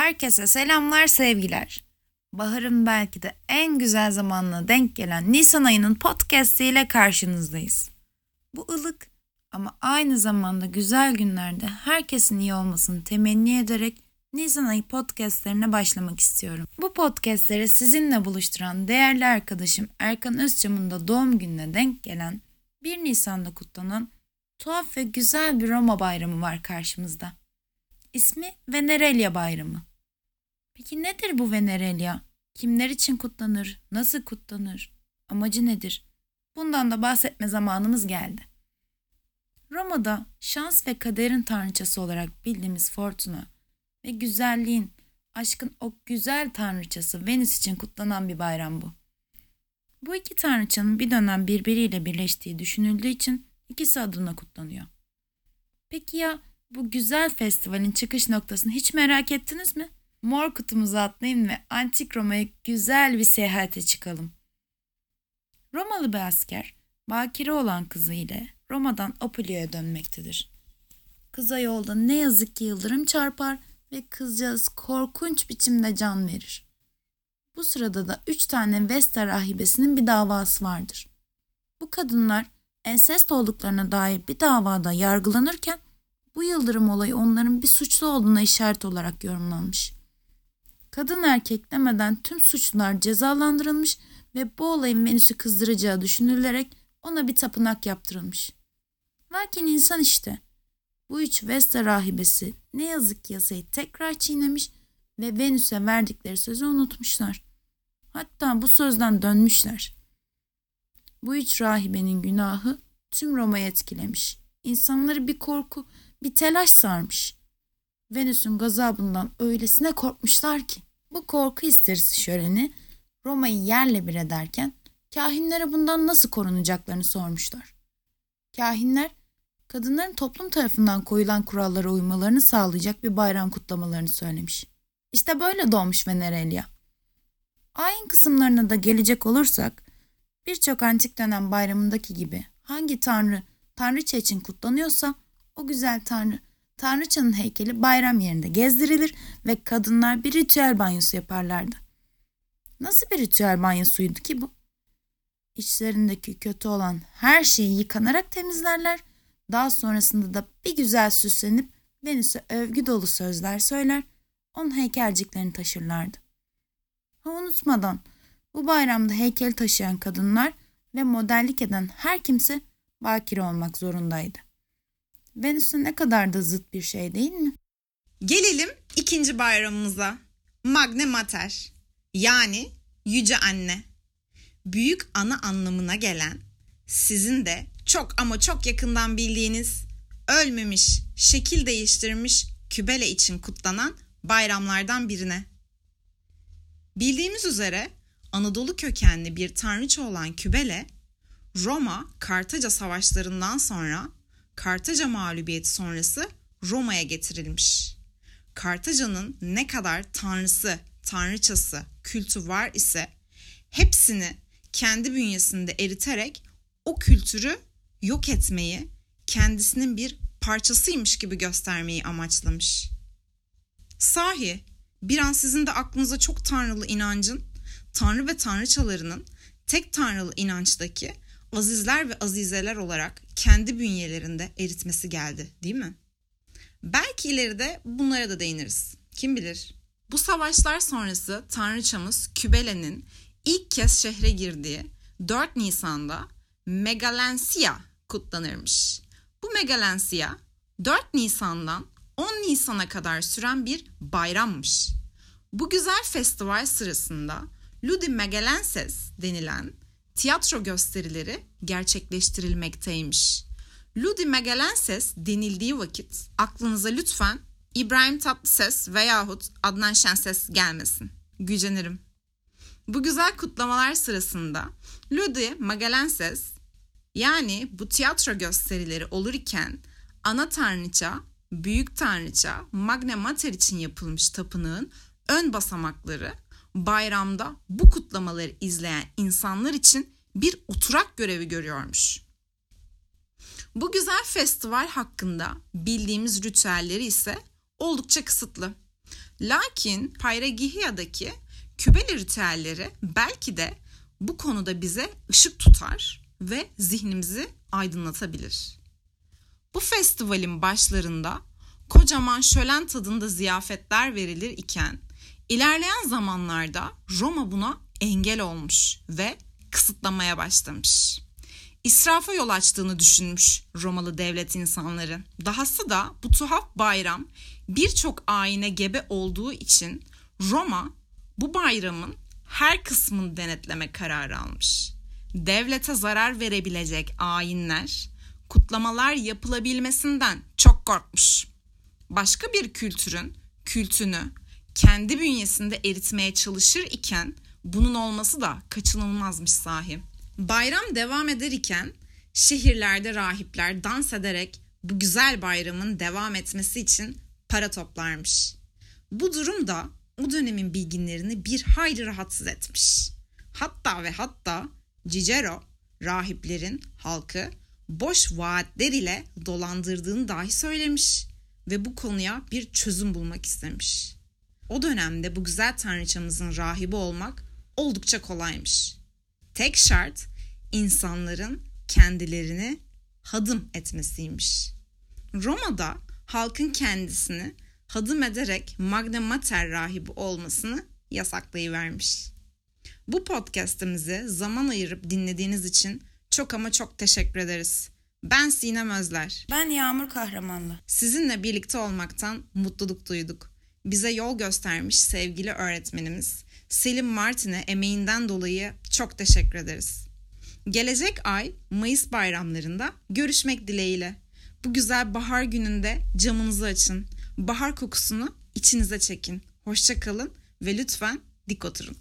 Herkese selamlar, sevgiler. Baharın belki de en güzel zamanına denk gelen Nisan ayının podcast ile karşınızdayız. Bu ılık ama aynı zamanda güzel günlerde herkesin iyi olmasını temenni ederek Nisan ayı podcastlerine başlamak istiyorum. Bu podcastleri sizinle buluşturan değerli arkadaşım Erkan Özçam'ın da doğum gününe denk gelen 1 Nisan'da kutlanan tuhaf ve güzel bir Roma bayramı var karşımızda. İsmi Venerelia Bayramı. Peki nedir bu Venerelia? Kimler için kutlanır? Nasıl kutlanır? Amacı nedir? Bundan da bahsetme zamanımız geldi. Roma'da şans ve kaderin tanrıçası olarak bildiğimiz Fortuna ve güzelliğin, aşkın o güzel tanrıçası Venüs için kutlanan bir bayram bu. Bu iki tanrıçanın bir dönem birbiriyle birleştiği düşünüldüğü için ikisi adına kutlanıyor. Peki ya bu güzel festivalin çıkış noktasını hiç merak ettiniz mi? Mor kutumuzu atlayın ve Antik Roma'ya güzel bir seyahate çıkalım. Romalı bir asker, bakire olan kızı ile Roma'dan Apulio'ya dönmektedir. Kıza yolda ne yazık ki yıldırım çarpar ve kızcağız korkunç biçimde can verir. Bu sırada da üç tane Vesta rahibesinin bir davası vardır. Bu kadınlar ensest olduklarına dair bir davada yargılanırken bu yıldırım olayı onların bir suçlu olduğuna işaret olarak yorumlanmış. Kadın erkek demeden tüm suçlular cezalandırılmış ve bu olayın Venüs'ü kızdıracağı düşünülerek ona bir tapınak yaptırılmış. Lakin insan işte. Bu üç Vesta rahibesi ne yazık ki yasayı tekrar çiğnemiş ve Venüs'e verdikleri sözü unutmuşlar. Hatta bu sözden dönmüşler. Bu üç rahibenin günahı tüm Roma'yı etkilemiş. İnsanları bir korku, bir telaş sarmış. Venüs'ün gazabından öylesine korkmuşlar ki. Bu korku histerisi şöleni Roma'yı yerle bir ederken kahinlere bundan nasıl korunacaklarını sormuşlar. Kahinler kadınların toplum tarafından koyulan kurallara uymalarını sağlayacak bir bayram kutlamalarını söylemiş. İşte böyle doğmuş Venerelia. Ayin kısımlarına da gelecek olursak birçok antik dönem bayramındaki gibi hangi tanrı tanrıça için kutlanıyorsa o güzel tanrı tanrıçanın heykeli bayram yerinde gezdirilir ve kadınlar bir ritüel banyosu yaparlardı. Nasıl bir ritüel banyosuydu ki bu? İçlerindeki kötü olan her şeyi yıkanarak temizlerler. Daha sonrasında da bir güzel süslenip Venüs'e övgü dolu sözler söyler, onun heykelciklerini taşırlardı. Ha unutmadan bu bayramda heykel taşıyan kadınlar ve modellik eden her kimse bakire olmak zorundaydı. Venüs'e ne kadar da zıt bir şey değil mi? Gelelim ikinci bayramımıza. Magne Mater yani Yüce Anne. Büyük ana anlamına gelen, sizin de çok ama çok yakından bildiğiniz, ölmemiş, şekil değiştirmiş Kübele için kutlanan bayramlardan birine. Bildiğimiz üzere Anadolu kökenli bir tanrıça olan Kübele, Roma Kartaca savaşlarından sonra Kartaca mağlubiyeti sonrası Roma'ya getirilmiş. Kartaca'nın ne kadar tanrısı, tanrıçası, kültü var ise hepsini kendi bünyesinde eriterek o kültürü yok etmeyi, kendisinin bir parçasıymış gibi göstermeyi amaçlamış. Sahi bir an sizin de aklınıza çok tanrılı inancın, tanrı ve tanrıçalarının tek tanrılı inançtaki azizler ve azizeler olarak kendi bünyelerinde eritmesi geldi değil mi? Belki ileride bunlara da değiniriz. Kim bilir? Bu savaşlar sonrası tanrıçamız Kübele'nin ilk kez şehre girdiği 4 Nisan'da Megalensia kutlanırmış. Bu Megalensia 4 Nisan'dan 10 Nisan'a kadar süren bir bayrammış. Bu güzel festival sırasında Ludi Megalenses denilen tiyatro gösterileri gerçekleştirilmekteymiş. Ludi Megalenses denildiği vakit aklınıza lütfen İbrahim Tatlıses veyahut Adnan Şenses gelmesin. Gücenirim. Bu güzel kutlamalar sırasında Ludi Megalenses yani bu tiyatro gösterileri olurken ana tanrıça, büyük tanrıça Magna Mater için yapılmış tapınağın ön basamakları bayramda bu kutlamaları izleyen insanlar için bir oturak görevi görüyormuş. Bu güzel festival hakkında bildiğimiz ritüelleri ise oldukça kısıtlı. Lakin Payragihia'daki Kübeli ritüelleri belki de bu konuda bize ışık tutar ve zihnimizi aydınlatabilir. Bu festivalin başlarında kocaman şölen tadında ziyafetler verilir iken ilerleyen zamanlarda Roma buna engel olmuş ve kısıtlamaya başlamış. İsrafa yol açtığını düşünmüş Romalı devlet insanları. Dahası da bu tuhaf bayram birçok ayine gebe olduğu için Roma bu bayramın her kısmını denetleme kararı almış. Devlete zarar verebilecek ayinler, kutlamalar yapılabilmesinden çok korkmuş. Başka bir kültürün kültünü kendi bünyesinde eritmeye çalışır iken bunun olması da kaçınılmazmış sahi. Bayram devam eder iken şehirlerde rahipler dans ederek bu güzel bayramın devam etmesi için para toplarmış. Bu durum da o dönemin bilginlerini bir hayli rahatsız etmiş. Hatta ve hatta Cicero rahiplerin halkı boş vaatler ile dolandırdığını dahi söylemiş ve bu konuya bir çözüm bulmak istemiş. O dönemde bu güzel tanrıçamızın rahibi olmak oldukça kolaymış. Tek şart insanların kendilerini hadım etmesiymiş. Roma'da halkın kendisini hadım ederek Magna Mater rahibi olmasını yasaklayıvermiş. Bu podcast'imizi zaman ayırıp dinlediğiniz için çok ama çok teşekkür ederiz. Ben Sinem Özler. Ben Yağmur Kahramanlı. Sizinle birlikte olmaktan mutluluk duyduk. Bize yol göstermiş sevgili öğretmenimiz Selim Martin'e emeğinden dolayı çok teşekkür ederiz. Gelecek ay Mayıs bayramlarında görüşmek dileğiyle. Bu güzel bahar gününde camınızı açın. Bahar kokusunu içinize çekin. Hoşça kalın ve lütfen dik oturun.